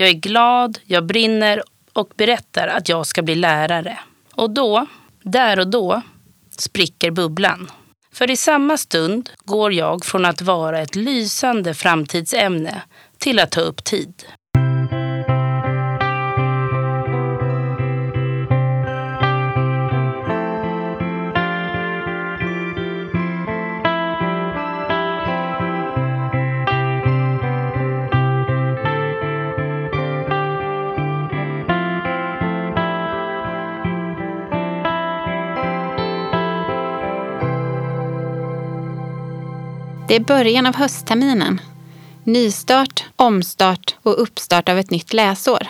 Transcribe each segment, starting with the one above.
Jag är glad, jag brinner och berättar att jag ska bli lärare. Och då, där och då, spricker bubblan. För i samma stund går jag från att vara ett lysande framtidsämne till att ta upp tid. Det är början av höstterminen. Nystart, omstart och uppstart av ett nytt läsår.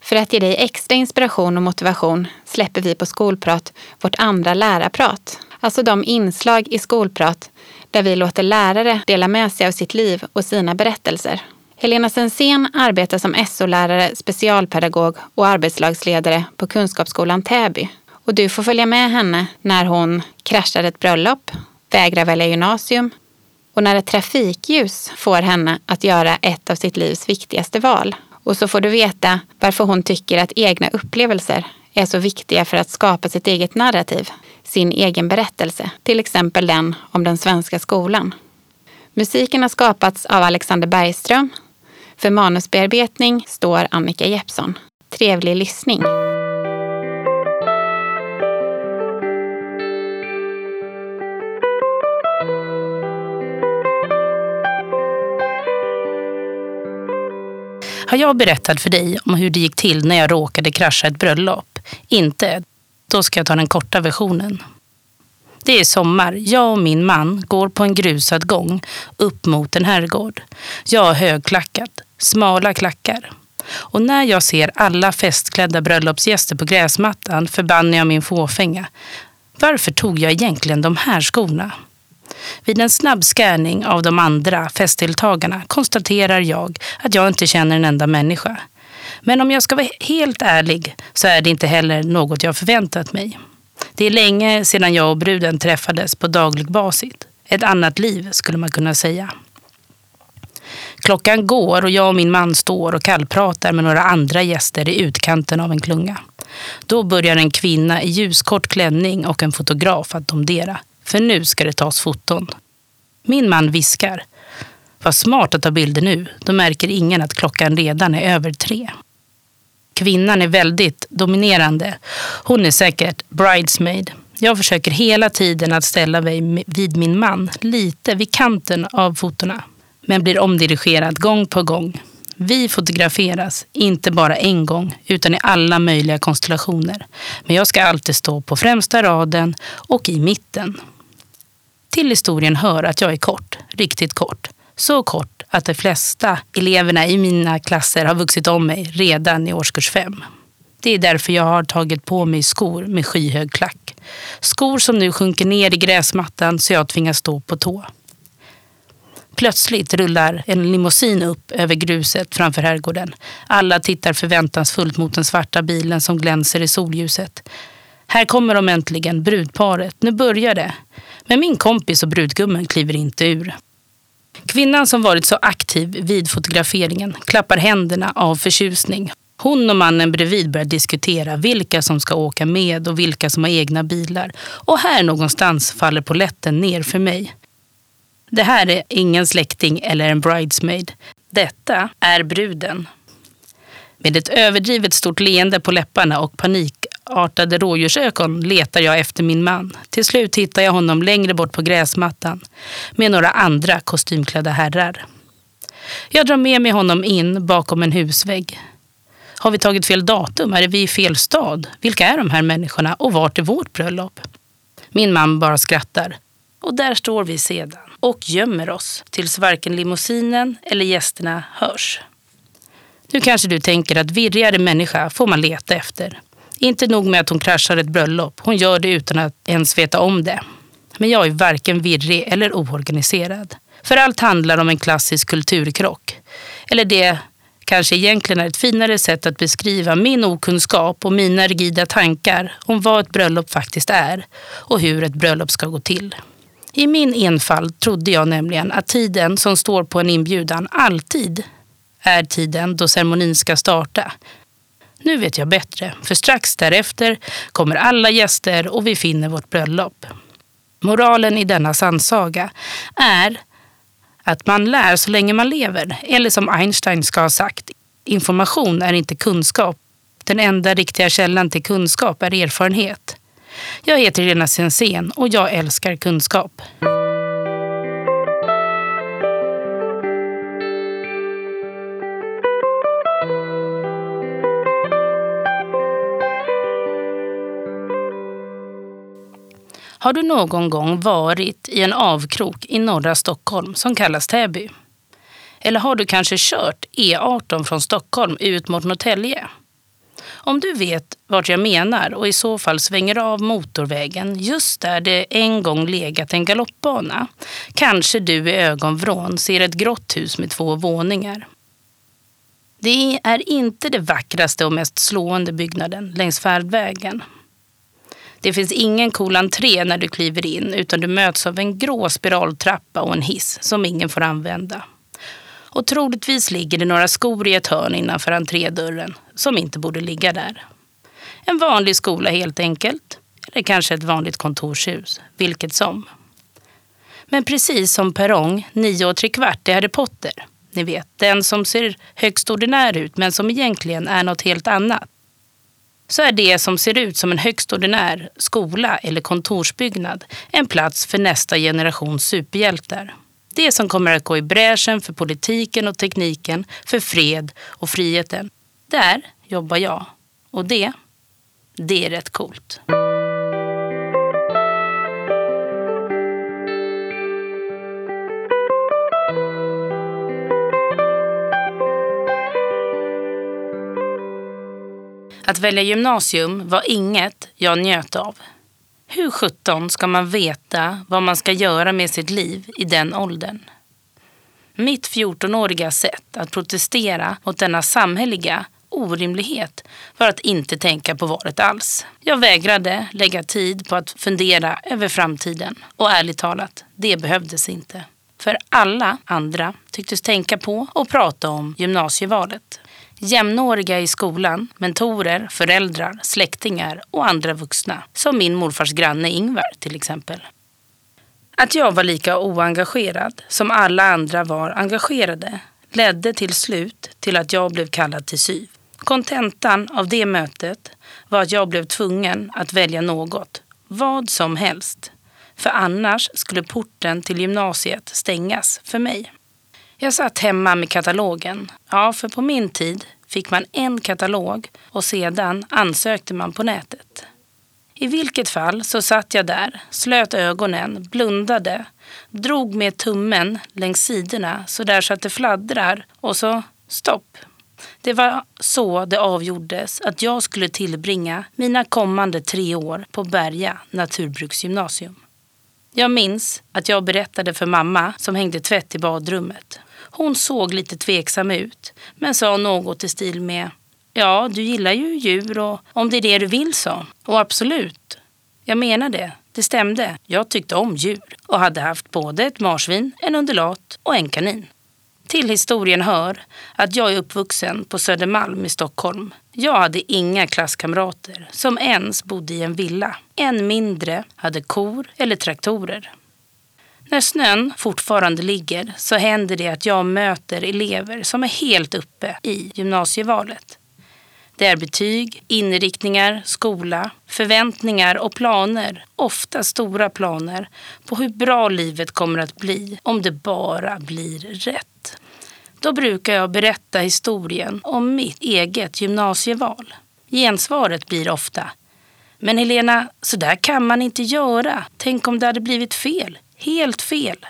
För att ge dig extra inspiration och motivation släpper vi på Skolprat vårt andra lärarprat. Alltså de inslag i Skolprat där vi låter lärare dela med sig av sitt liv och sina berättelser. Helena Sensén arbetar som SO-lärare, specialpedagog och arbetslagsledare på Kunskapsskolan Täby. Och du får följa med henne när hon kraschar ett bröllop, vägrar välja gymnasium, och när ett trafikljus får henne att göra ett av sitt livs viktigaste val. Och så får du veta varför hon tycker att egna upplevelser är så viktiga för att skapa sitt eget narrativ, sin egen berättelse, till exempel den om den svenska skolan. Musiken har skapats av Alexander Bergström. För manusbearbetning står Annika Jeppsson. Trevlig lyssning! Har jag berättat för dig om hur det gick till när jag råkade krascha ett bröllop? Inte? Då ska jag ta den korta versionen. Det är sommar. Jag och min man går på en grusad gång upp mot en herrgård. Jag har högklackat, smala klackar. Och när jag ser alla festklädda bröllopsgäster på gräsmattan förbannar jag min fåfänga. Varför tog jag egentligen de här skorna? Vid en snabb scanning av de andra festdeltagarna konstaterar jag att jag inte känner en enda människa. Men om jag ska vara helt ärlig så är det inte heller något jag förväntat mig. Det är länge sedan jag och bruden träffades på daglig basis. Ett annat liv skulle man kunna säga. Klockan går och jag och min man står och kallpratar med några andra gäster i utkanten av en klunga. Då börjar en kvinna i ljuskort klänning och en fotograf att domdera. För nu ska det tas foton. Min man viskar. Vad smart att ta bilder nu. Då märker ingen att klockan redan är över tre. Kvinnan är väldigt dominerande. Hon är säkert bridesmaid. Jag försöker hela tiden att ställa mig vid min man, lite vid kanten av fotona. Men blir omdirigerad gång på gång. Vi fotograferas, inte bara en gång, utan i alla möjliga konstellationer. Men jag ska alltid stå på främsta raden och i mitten. Till historien hör att jag är kort, riktigt kort. Så kort att de flesta eleverna i mina klasser har vuxit om mig redan i årskurs fem. Det är därför jag har tagit på mig skor med skyhög klack. Skor som nu sjunker ner i gräsmattan så jag tvingas stå på tå. Plötsligt rullar en limousin upp över gruset framför herrgården. Alla tittar förväntansfullt mot den svarta bilen som glänser i solljuset. Här kommer de äntligen, brudparet. Nu börjar det. Men min kompis och brudgummen kliver inte ur. Kvinnan som varit så aktiv vid fotograferingen klappar händerna av förtjusning. Hon och mannen bredvid börjar diskutera vilka som ska åka med och vilka som har egna bilar. Och här någonstans faller poletten ner för mig. Det här är ingen släkting eller en bridesmaid. Detta är bruden. Med ett överdrivet stort leende på läpparna och panik artade rådjursögon letar jag efter min man. Till slut hittar jag honom längre bort på gräsmattan med några andra kostymklädda herrar. Jag drar med mig honom in bakom en husvägg. Har vi tagit fel datum? Är vi i fel stad? Vilka är de här människorna och vart är vårt bröllop? Min man bara skrattar. Och där står vi sedan och gömmer oss tills varken limousinen eller gästerna hörs. Nu kanske du tänker att virrigare människa får man leta efter. Inte nog med att hon kraschar ett bröllop, hon gör det utan att ens veta om det. Men jag är varken virrig eller oorganiserad. För allt handlar om en klassisk kulturkrock. Eller det kanske egentligen är ett finare sätt att beskriva min okunskap och mina rigida tankar om vad ett bröllop faktiskt är och hur ett bröllop ska gå till. I min enfald trodde jag nämligen att tiden som står på en inbjudan alltid är tiden då ceremonin ska starta. Nu vet jag bättre, för strax därefter kommer alla gäster och vi finner vårt bröllop. Moralen i denna sannsaga är att man lär så länge man lever. Eller som Einstein ska ha sagt, information är inte kunskap. Den enda riktiga källan till kunskap är erfarenhet. Jag heter Helena Sensén och jag älskar kunskap. Har du någon gång varit i en avkrok i norra Stockholm som kallas Täby? Eller har du kanske kört E18 från Stockholm ut mot Norrtälje? Om du vet vart jag menar och i så fall svänger av motorvägen just där det en gång legat en galoppbana kanske du i ögonvrån ser ett grått hus med två våningar. Det är inte det vackraste och mest slående byggnaden längs färdvägen. Det finns ingen cool entré när du kliver in utan du möts av en grå spiraltrappa och en hiss som ingen får använda. Och troligtvis ligger det några skor i ett hörn innanför entrédörren som inte borde ligga där. En vanlig skola helt enkelt. Eller kanske ett vanligt kontorshus, vilket som. Men precis som perrong 9 och kvart i Harry Potter. Ni vet, den som ser högst ordinär ut men som egentligen är något helt annat så är det som ser ut som en högst ordinär skola eller kontorsbyggnad en plats för nästa generations superhjältar. Det som kommer att gå i bräschen för politiken och tekniken, för fred och friheten. Där jobbar jag. Och det, det är rätt coolt. Att välja gymnasium var inget jag njöt av. Hur sjutton ska man veta vad man ska göra med sitt liv i den åldern? Mitt 14-åriga sätt att protestera mot denna samhälleliga orimlighet var att inte tänka på valet alls. Jag vägrade lägga tid på att fundera över framtiden. Och ärligt talat, det behövdes inte. För alla andra tycktes tänka på och prata om gymnasievalet. Jämnåriga i skolan, mentorer, föräldrar, släktingar och andra vuxna. Som min morfars granne Ingvar till exempel. Att jag var lika oengagerad som alla andra var engagerade ledde till slut till att jag blev kallad till SYV. Kontentan av det mötet var att jag blev tvungen att välja något, vad som helst. För annars skulle porten till gymnasiet stängas för mig. Jag satt hemma med katalogen. Ja, för på min tid fick man en katalog och sedan ansökte man på nätet. I vilket fall så satt jag där, slöt ögonen, blundade, drog med tummen längs sidorna så där så att det fladdrar och så stopp. Det var så det avgjordes att jag skulle tillbringa mina kommande tre år på Berga naturbruksgymnasium. Jag minns att jag berättade för mamma som hängde tvätt i badrummet. Hon såg lite tveksam ut men sa något i stil med Ja, du gillar ju djur och om det är det du vill så. Och absolut, jag menar det. Det stämde. Jag tyckte om djur och hade haft både ett marsvin, en undulat och en kanin. Till historien hör att jag är uppvuxen på Södermalm i Stockholm. Jag hade inga klasskamrater som ens bodde i en villa. Än mindre hade kor eller traktorer. När snön fortfarande ligger så händer det att jag möter elever som är helt uppe i gymnasievalet. Det är betyg, inriktningar, skola, förväntningar och planer, ofta stora planer, på hur bra livet kommer att bli om det bara blir rätt. Då brukar jag berätta historien om mitt eget gymnasieval. Gensvaret blir ofta Men Helena, så där kan man inte göra. Tänk om det hade blivit fel. Helt fel.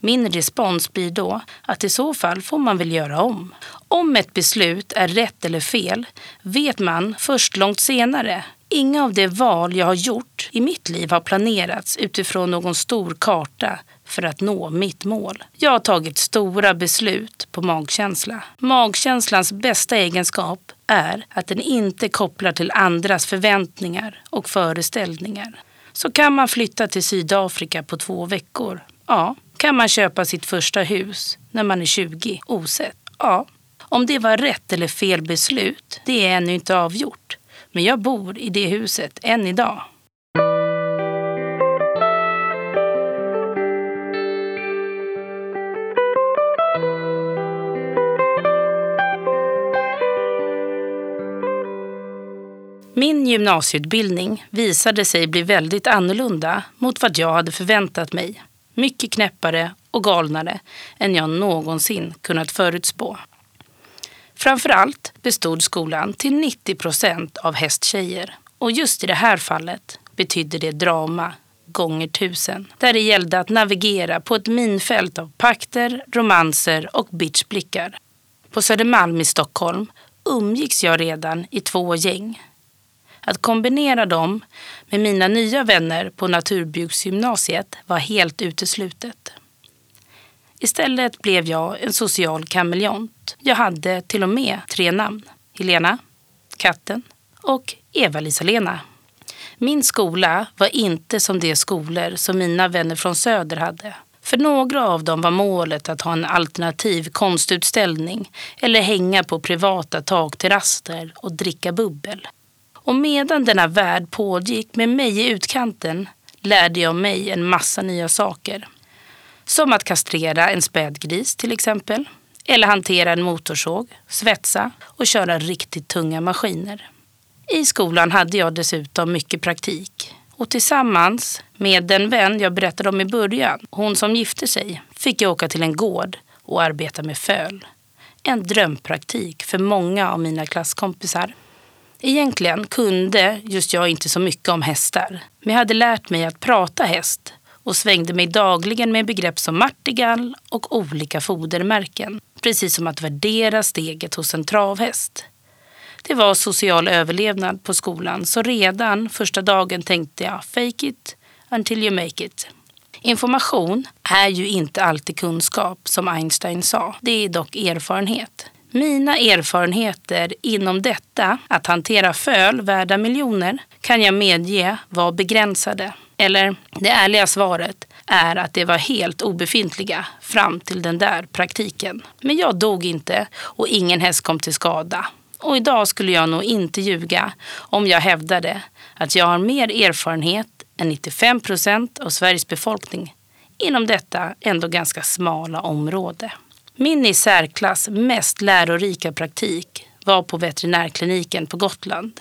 Min respons blir då att i så fall får man väl göra om. Om ett beslut är rätt eller fel vet man först långt senare. Inga av de val jag har gjort i mitt liv har planerats utifrån någon stor karta för att nå mitt mål. Jag har tagit stora beslut på magkänsla. Magkänslans bästa egenskap är att den inte kopplar till andras förväntningar och föreställningar. Så kan man flytta till Sydafrika på två veckor. Ja. Kan man köpa sitt första hus när man är 20 osett? Ja. Om det var rätt eller fel beslut, det är ännu inte avgjort. Men jag bor i det huset än idag. Gymnasieutbildning visade sig bli väldigt annorlunda mot vad jag hade förväntat mig. Mycket knäppare och galnare än jag någonsin kunnat förutspå. Framförallt bestod skolan till 90 procent av hästtjejer. Och just i det här fallet betydde det drama gånger tusen. Där det gällde att navigera på ett minfält av pakter, romanser och bitchblickar. På Södermalm i Stockholm umgicks jag redan i två gäng. Att kombinera dem med mina nya vänner på Naturbruksgymnasiet var helt uteslutet. Istället blev jag en social kameleont. Jag hade till och med tre namn. Helena, katten och Eva-Lisa-Lena. Min skola var inte som de skolor som mina vänner från Söder hade. För några av dem var målet att ha en alternativ konstutställning eller hänga på privata takterrasser och dricka bubbel. Och medan denna värld pågick med mig i utkanten lärde jag mig en massa nya saker. Som att kastrera en spädgris till exempel. Eller hantera en motorsåg, svetsa och köra riktigt tunga maskiner. I skolan hade jag dessutom mycket praktik. Och tillsammans med den vän jag berättade om i början, hon som gifte sig, fick jag åka till en gård och arbeta med föl. En drömpraktik för många av mina klasskompisar. Egentligen kunde just jag inte så mycket om hästar. Men jag hade lärt mig att prata häst och svängde mig dagligen med begrepp som martigall och olika fodermärken. Precis som att värdera steget hos en travhäst. Det var social överlevnad på skolan så redan första dagen tänkte jag fake it until you make it. Information är ju inte alltid kunskap som Einstein sa. Det är dock erfarenhet. Mina erfarenheter inom detta, att hantera föl värda miljoner, kan jag medge var begränsade. Eller det ärliga svaret är att det var helt obefintliga fram till den där praktiken. Men jag dog inte och ingen häst kom till skada. Och idag skulle jag nog inte ljuga om jag hävdade att jag har mer erfarenhet än 95 procent av Sveriges befolkning inom detta ändå ganska smala område. Min i särklass mest lärorika praktik var på veterinärkliniken på Gotland.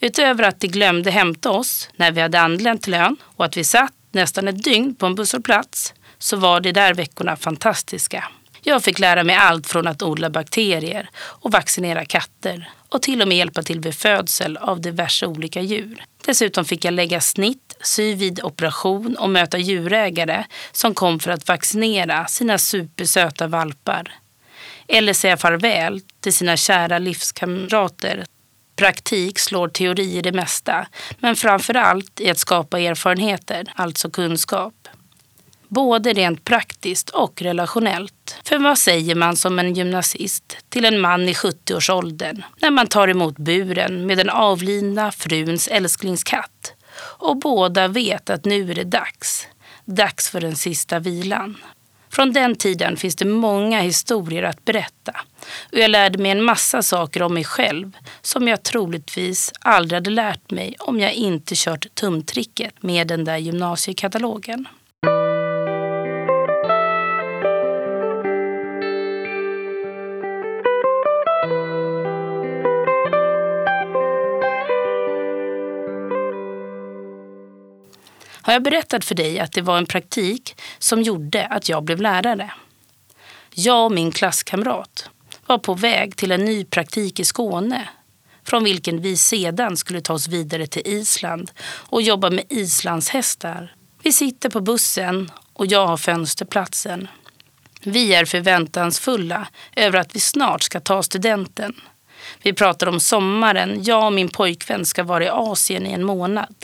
Utöver att de glömde hämta oss när vi hade anlänt till ön och att vi satt nästan ett dygn på en busshållplats så var de där veckorna fantastiska. Jag fick lära mig allt från att odla bakterier och vaccinera katter och till och med hjälpa till vid födsel av diverse olika djur. Dessutom fick jag lägga snitt, sy vid operation och möta djurägare som kom för att vaccinera sina supersöta valpar. Eller säga farväl till sina kära livskamrater. Praktik slår teori i det mesta, men framför allt i att skapa erfarenheter, alltså kunskap. Både rent praktiskt och relationellt. För vad säger man som en gymnasist till en man i 70-årsåldern när man tar emot buren med den avlidna fruns älsklingskatt och båda vet att nu är det dags. Dags för den sista vilan. Från den tiden finns det många historier att berätta och jag lärde mig en massa saker om mig själv som jag troligtvis aldrig hade lärt mig om jag inte kört tumtricket med den där gymnasiekatalogen. Har jag berättat för dig att det var en praktik som gjorde att jag blev lärare? Jag och min klasskamrat var på väg till en ny praktik i Skåne från vilken vi sedan skulle ta oss vidare till Island och jobba med islandshästar. Vi sitter på bussen och jag har fönsterplatsen. Vi är förväntansfulla över att vi snart ska ta studenten. Vi pratar om sommaren. Jag och min pojkvän ska vara i Asien i en månad.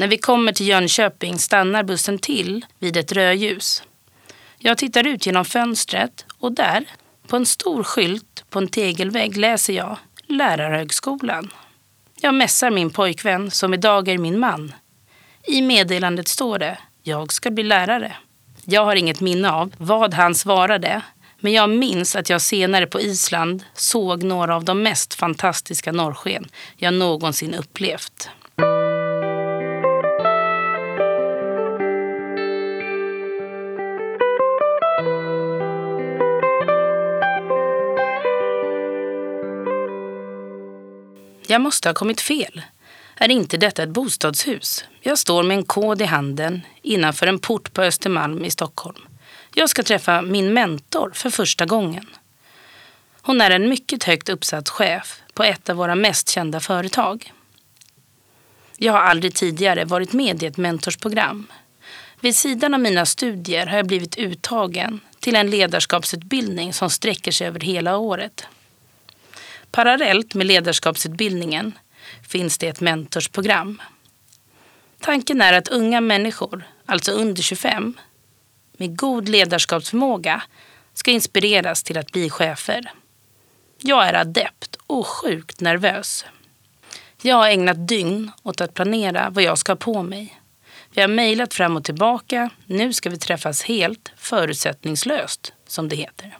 När vi kommer till Jönköping stannar bussen till vid ett rödljus. Jag tittar ut genom fönstret och där, på en stor skylt på en tegelvägg, läser jag Lärarhögskolan. Jag mässar min pojkvän, som idag är min man. I meddelandet står det Jag ska bli lärare. Jag har inget minne av vad han svarade, Men jag minns att jag senare på Island såg några av de mest fantastiska norrsken jag någonsin upplevt. Jag måste ha kommit fel. Är inte detta ett bostadshus? Jag står med en kod i handen innanför en port på Östermalm i Stockholm. Jag ska träffa min mentor för första gången. Hon är en mycket högt uppsatt chef på ett av våra mest kända företag. Jag har aldrig tidigare varit med i ett mentorsprogram. Vid sidan av mina studier har jag blivit uttagen till en ledarskapsutbildning som sträcker sig över hela året. Parallellt med ledarskapsutbildningen finns det ett mentorsprogram. Tanken är att unga människor, alltså under 25, med god ledarskapsförmåga ska inspireras till att bli chefer. Jag är adept och sjukt nervös. Jag har ägnat dygn åt att planera vad jag ska ha på mig. Vi har mejlat fram och tillbaka. Nu ska vi träffas helt förutsättningslöst, som det heter.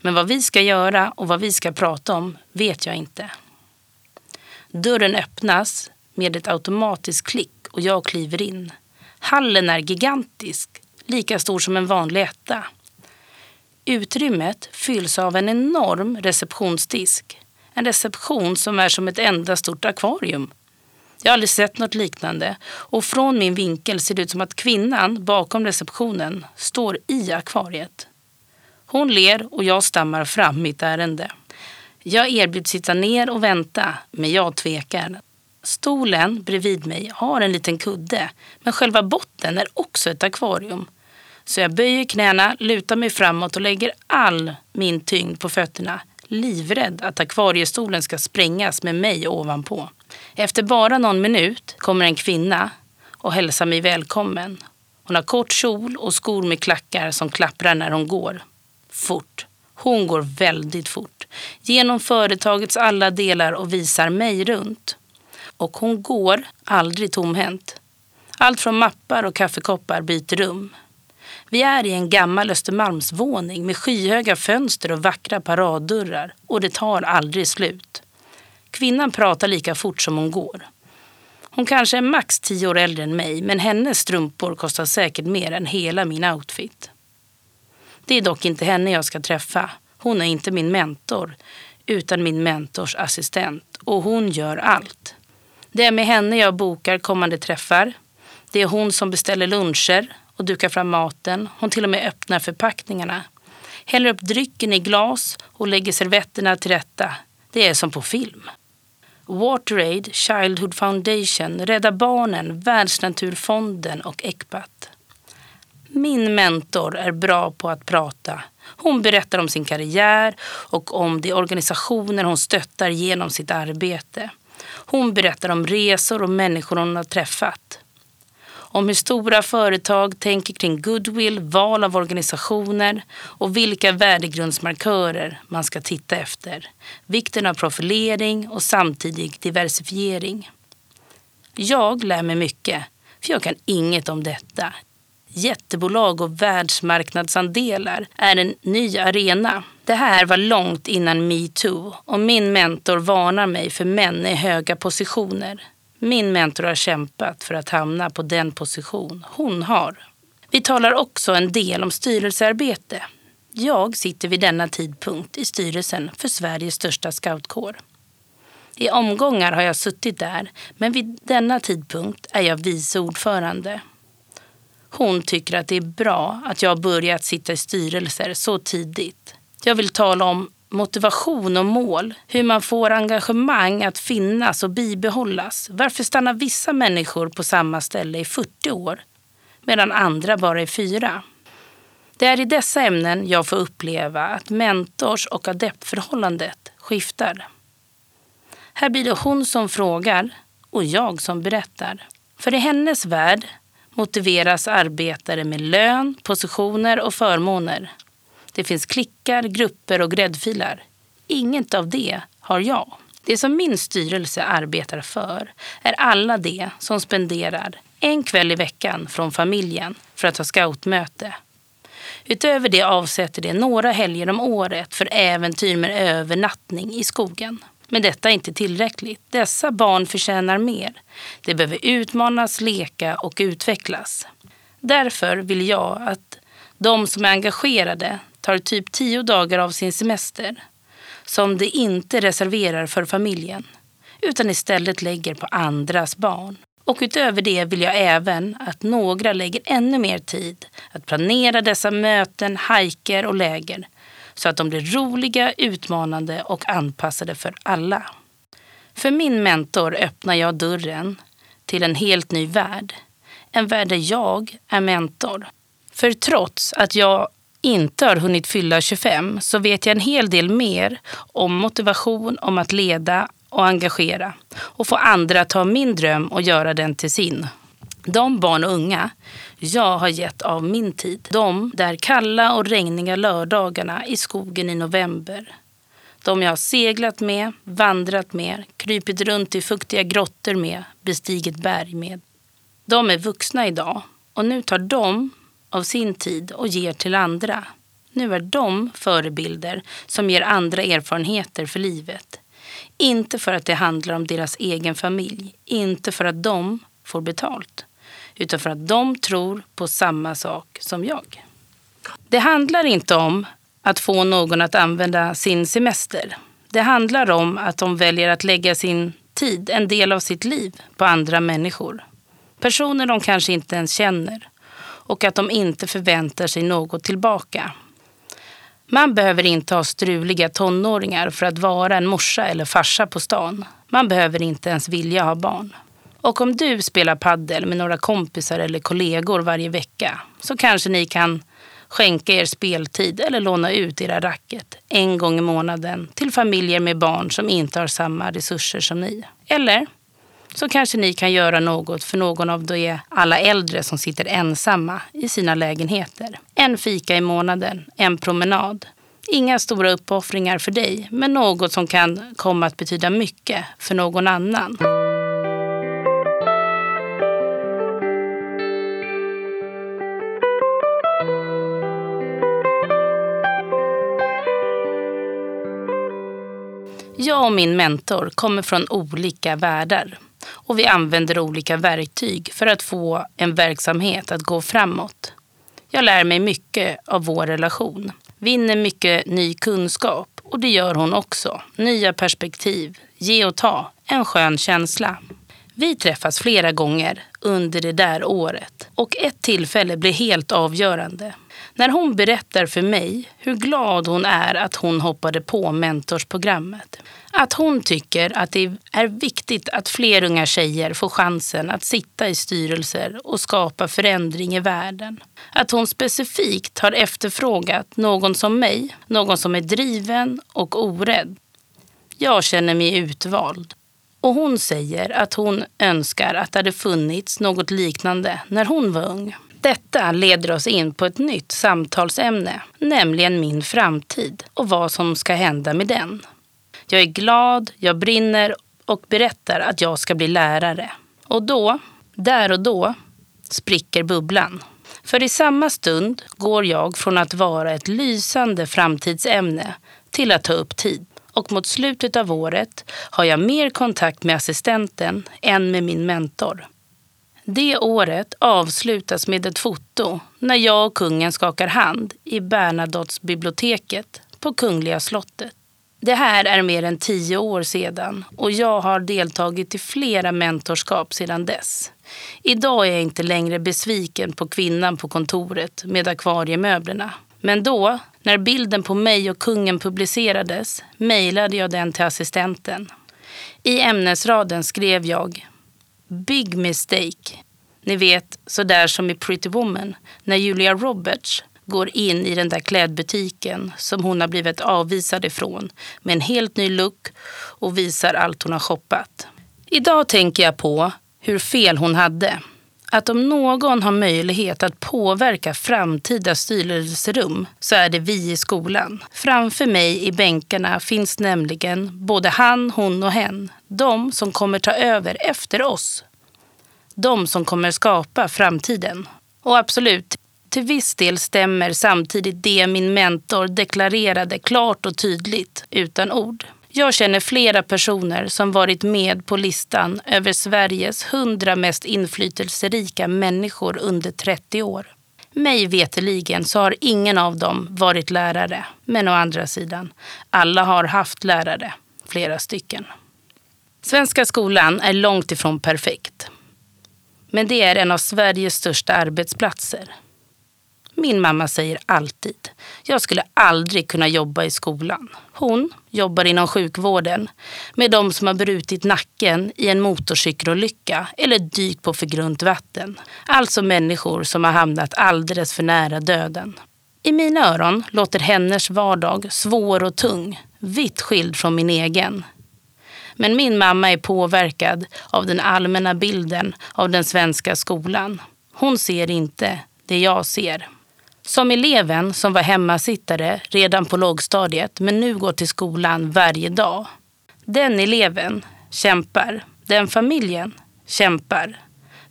Men vad vi ska göra och vad vi ska prata om vet jag inte. Dörren öppnas med ett automatiskt klick och jag kliver in. Hallen är gigantisk, lika stor som en vanlig etta. Utrymmet fylls av en enorm receptionsdisk. En reception som är som ett enda stort akvarium. Jag har aldrig sett något liknande och från min vinkel ser det ut som att kvinnan bakom receptionen står i akvariet. Hon ler och jag stammar fram mitt ärende. Jag erbjuds sitta ner och vänta, men jag tvekar. Stolen bredvid mig har en liten kudde, men själva botten är också ett akvarium. Så jag böjer knäna, lutar mig framåt och lägger all min tyngd på fötterna, livrädd att akvariestolen ska sprängas med mig ovanpå. Efter bara någon minut kommer en kvinna och hälsar mig välkommen. Hon har kort kjol och skor med klackar som klapprar när hon går. Fort. Hon går väldigt fort. Genom företagets alla delar och visar mig runt. Och hon går aldrig tomhänt. Allt från mappar och kaffekoppar byter rum. Vi är i en gammal Östermalmsvåning med skyhöga fönster och vackra paraddörrar och det tar aldrig slut. Kvinnan pratar lika fort som hon går. Hon kanske är max tio år äldre än mig men hennes strumpor kostar säkert mer än hela min outfit. Det är dock inte henne jag ska träffa. Hon är inte min mentor utan min mentors assistent och hon gör allt. Det är med henne jag bokar kommande träffar. Det är hon som beställer luncher och dukar fram maten. Hon till och med öppnar förpackningarna. Häller upp drycken i glas och lägger servetterna till rätta. Det är som på film. WaterAid, Childhood Foundation, Rädda Barnen, Världsnaturfonden och Ecpat. Min mentor är bra på att prata. Hon berättar om sin karriär och om de organisationer hon stöttar genom sitt arbete. Hon berättar om resor och människor hon har träffat. Om hur stora företag tänker kring goodwill, val av organisationer och vilka värdegrundsmarkörer man ska titta efter. Vikten av profilering och samtidig diversifiering. Jag lär mig mycket, för jag kan inget om detta jättebolag och världsmarknadsandelar är en ny arena. Det här var långt innan metoo och min mentor varnar mig för män i höga positioner. Min mentor har kämpat för att hamna på den position hon har. Vi talar också en del om styrelsearbete. Jag sitter vid denna tidpunkt i styrelsen för Sveriges största scoutkår. I omgångar har jag suttit där, men vid denna tidpunkt är jag vice ordförande. Hon tycker att det är bra att jag har börjat sitta i styrelser så tidigt. Jag vill tala om motivation och mål, hur man får engagemang att finnas och bibehållas. Varför stannar vissa människor på samma ställe i 40 år medan andra bara är fyra? Det är i dessa ämnen jag får uppleva att mentors och adeptförhållandet skiftar. Här blir det hon som frågar och jag som berättar. För i hennes värld motiveras arbetare med lön, positioner och förmåner. Det finns klickar, grupper och gräddfilar. Inget av det har jag. Det som min styrelse arbetar för är alla de som spenderar en kväll i veckan från familjen för att ha scoutmöte. Utöver det avsätter de några helger om året för äventyr med övernattning i skogen. Men detta är inte tillräckligt. Dessa barn förtjänar mer. De behöver utmanas, leka och utvecklas. Därför vill jag att de som är engagerade tar typ tio dagar av sin semester som de inte reserverar för familjen utan istället lägger på andras barn. Och utöver det vill jag även att några lägger ännu mer tid att planera dessa möten, hajker och läger så att de blir roliga, utmanande och anpassade för alla. För min mentor öppnar jag dörren till en helt ny värld. En värld där jag är mentor. För trots att jag inte har hunnit fylla 25 så vet jag en hel del mer om motivation, om att leda och engagera och få andra att ta min dröm och göra den till sin. De barn och unga jag har gett av min tid. De där kalla och regniga lördagarna i skogen i november. De jag har seglat med, vandrat med, krypit runt i fuktiga grottor med, bestigit berg med. De är vuxna idag och nu tar de av sin tid och ger till andra. Nu är de förebilder som ger andra erfarenheter för livet. Inte för att det handlar om deras egen familj, inte för att de får betalt, utan för att de tror på samma sak som jag. Det handlar inte om att få någon att använda sin semester. Det handlar om att de väljer att lägga sin tid, en del av sitt liv, på andra människor. Personer de kanske inte ens känner och att de inte förväntar sig något tillbaka. Man behöver inte ha struliga tonåringar för att vara en morsa eller farsa på stan. Man behöver inte ens vilja ha barn. Och om du spelar paddel med några kompisar eller kollegor varje vecka så kanske ni kan skänka er speltid eller låna ut era racket en gång i månaden till familjer med barn som inte har samma resurser som ni. Eller så kanske ni kan göra något för någon av de alla äldre som sitter ensamma i sina lägenheter. En fika i månaden, en promenad. Inga stora uppoffringar för dig, men något som kan komma att betyda mycket för någon annan. Jag och min mentor kommer från olika världar och vi använder olika verktyg för att få en verksamhet att gå framåt. Jag lär mig mycket av vår relation, vinner mycket ny kunskap och det gör hon också. Nya perspektiv, ge och ta, en skön känsla. Vi träffas flera gånger under det där året och ett tillfälle blir helt avgörande. När hon berättar för mig hur glad hon är att hon hoppade på mentorsprogrammet. Att hon tycker att det är viktigt att fler unga tjejer får chansen att sitta i styrelser och skapa förändring i världen. Att hon specifikt har efterfrågat någon som mig, någon som är driven och orädd. Jag känner mig utvald. Och hon säger att hon önskar att det hade funnits något liknande när hon var ung. Detta leder oss in på ett nytt samtalsämne, nämligen min framtid och vad som ska hända med den. Jag är glad, jag brinner och berättar att jag ska bli lärare. Och då, där och då, spricker bubblan. För i samma stund går jag från att vara ett lysande framtidsämne till att ta upp tid. Och mot slutet av året har jag mer kontakt med assistenten än med min mentor. Det året avslutas med ett foto när jag och kungen skakar hand i Bernadottsbiblioteket på Kungliga slottet. Det här är mer än tio år sedan och jag har deltagit i flera mentorskap sedan dess. Idag är jag inte längre besviken på kvinnan på kontoret med akvariemöblerna. Men då, när bilden på mig och kungen publicerades, mejlade jag den till assistenten. I ämnesraden skrev jag Big mistake. Ni vet, sådär som i Pretty Woman, när Julia Roberts går in i den där klädbutiken som hon har blivit avvisad ifrån med en helt ny look och visar allt hon har shoppat. Idag tänker jag på hur fel hon hade. Att om någon har möjlighet att påverka framtida styrelserum så är det vi i skolan. Framför mig i bänkarna finns nämligen både han, hon och hen. De som kommer ta över efter oss. De som kommer skapa framtiden. Och absolut, till viss del stämmer samtidigt det min mentor deklarerade klart och tydligt, utan ord. Jag känner flera personer som varit med på listan över Sveriges 100 mest inflytelserika människor under 30 år. Mig veteligen så har ingen av dem varit lärare. Men å andra sidan, alla har haft lärare. Flera stycken. Svenska skolan är långt ifrån perfekt. Men det är en av Sveriges största arbetsplatser. Min mamma säger alltid, jag skulle aldrig kunna jobba i skolan. Hon jobbar inom sjukvården med de som har brutit nacken i en motorcykelolycka eller dykt på för grunt vatten. Alltså människor som har hamnat alldeles för nära döden. I mina öron låter hennes vardag svår och tung, vitt skild från min egen. Men min mamma är påverkad av den allmänna bilden av den svenska skolan. Hon ser inte det jag ser. Som eleven som var hemmasittare redan på lågstadiet men nu går till skolan varje dag. Den eleven kämpar. Den familjen kämpar.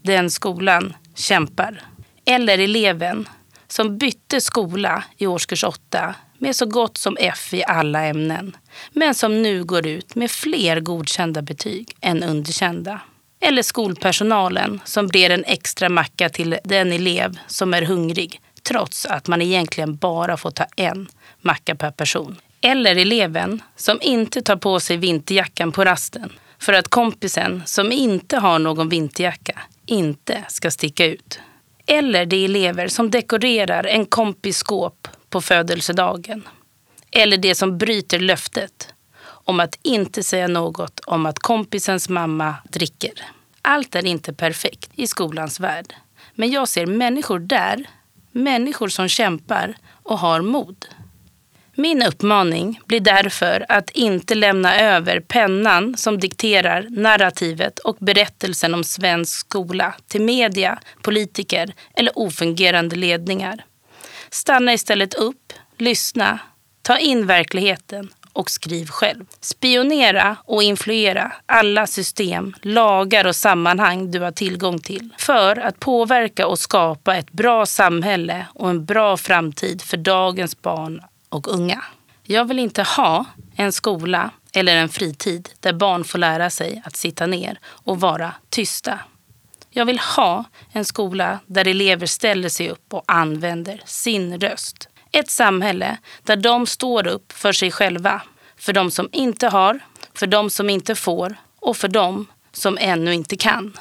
Den skolan kämpar. Eller eleven som bytte skola i årskurs 8 med så gott som F i alla ämnen men som nu går ut med fler godkända betyg än underkända. Eller skolpersonalen som ber en extra macka till den elev som är hungrig trots att man egentligen bara får ta en macka per person. Eller eleven som inte tar på sig vinterjackan på rasten för att kompisen som inte har någon vinterjacka inte ska sticka ut. Eller de elever som dekorerar en kompis skåp på födelsedagen. Eller de som bryter löftet om att inte säga något om att kompisens mamma dricker. Allt är inte perfekt i skolans värld. Men jag ser människor där människor som kämpar och har mod. Min uppmaning blir därför att inte lämna över pennan som dikterar narrativet och berättelsen om svensk skola till media, politiker eller ofungerande ledningar. Stanna istället upp, lyssna, ta in verkligheten och skriv själv. Spionera och influera alla system, lagar och sammanhang du har tillgång till för att påverka och skapa ett bra samhälle och en bra framtid för dagens barn och unga. Jag vill inte ha en skola eller en fritid där barn får lära sig att sitta ner och vara tysta. Jag vill ha en skola där elever ställer sig upp och använder sin röst. Ett samhälle där de står upp för sig själva. För de som inte har, för de som inte får och för de som ännu inte kan.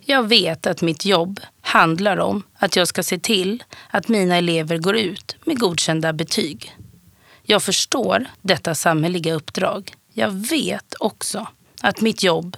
Jag vet att mitt jobb handlar om att jag ska se till att mina elever går ut med godkända betyg. Jag förstår detta samhälleliga uppdrag. Jag vet också att mitt jobb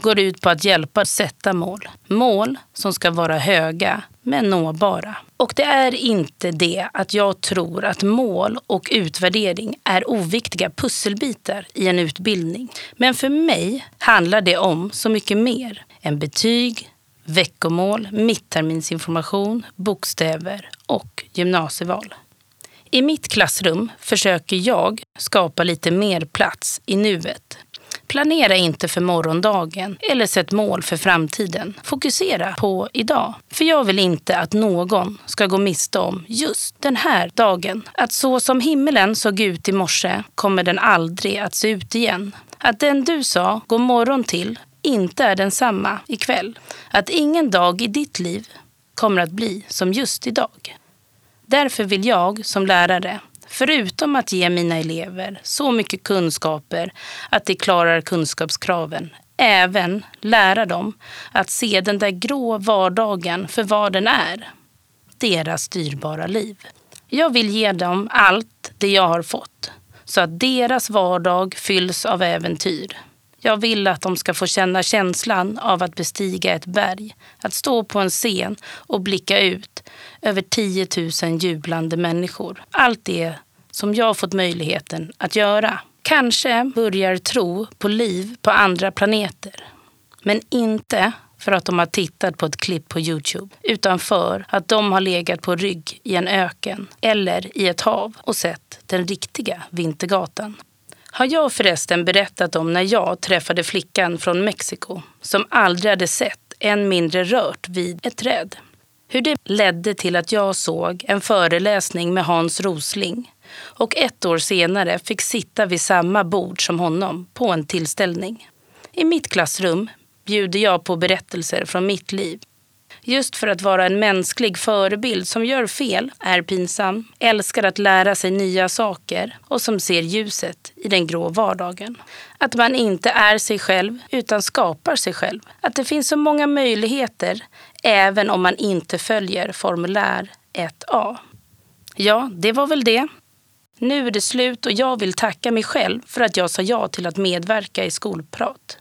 går ut på att hjälpa sätta mål. Mål som ska vara höga men nåbara. Och det är inte det att jag tror att mål och utvärdering är oviktiga pusselbitar i en utbildning. Men för mig handlar det om så mycket mer än betyg, veckomål, mittterminsinformation, bokstäver och gymnasieval. I mitt klassrum försöker jag skapa lite mer plats i nuet. Planera inte för morgondagen eller sätt mål för framtiden. Fokusera på idag. För jag vill inte att någon ska gå miste om just den här dagen. Att så som himmelen såg ut i morse kommer den aldrig att se ut igen. Att den du sa god morgon till inte är densamma ikväll. Att ingen dag i ditt liv kommer att bli som just idag. Därför vill jag som lärare, förutom att ge mina elever så mycket kunskaper att de klarar kunskapskraven, även lära dem att se den där grå vardagen för vad den är. Deras dyrbara liv. Jag vill ge dem allt det jag har fått så att deras vardag fylls av äventyr. Jag vill att de ska få känna känslan av att bestiga ett berg, att stå på en scen och blicka ut över 10 000 jublande människor. Allt det som jag fått möjligheten att göra. Kanske börjar tro på liv på andra planeter. Men inte för att de har tittat på ett klipp på Youtube, utan för att de har legat på rygg i en öken eller i ett hav och sett den riktiga Vintergatan. Har jag förresten berättat om när jag träffade flickan från Mexiko som aldrig hade sett, än mindre rört vid ett träd? Hur det ledde till att jag såg en föreläsning med Hans Rosling och ett år senare fick sitta vid samma bord som honom på en tillställning. I mitt klassrum bjuder jag på berättelser från mitt liv. Just för att vara en mänsklig förebild som gör fel, är pinsam, älskar att lära sig nya saker och som ser ljuset i den grå vardagen. Att man inte är sig själv utan skapar sig själv. Att det finns så många möjligheter även om man inte följer formulär 1A. Ja, det var väl det. Nu är det slut och jag vill tacka mig själv för att jag sa ja till att medverka i Skolprat.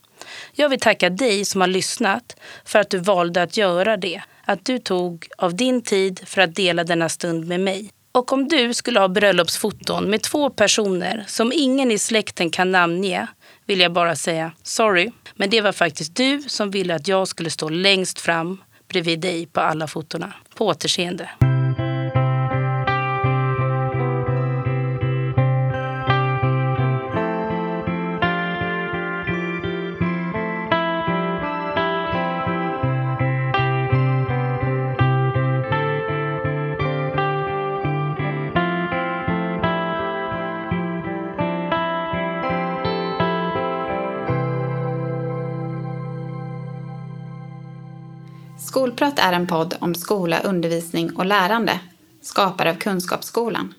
Jag vill tacka dig som har lyssnat för att du valde att göra det. Att du tog av din tid för att dela denna stund med mig. Och om du skulle ha bröllopsfoton med två personer som ingen i släkten kan namnge vill jag bara säga sorry. Men det var faktiskt du som ville att jag skulle stå längst fram bredvid dig på alla fotona. På återseende. Är en podd om skola, undervisning och lärande, skapad av Kunskapsskolan.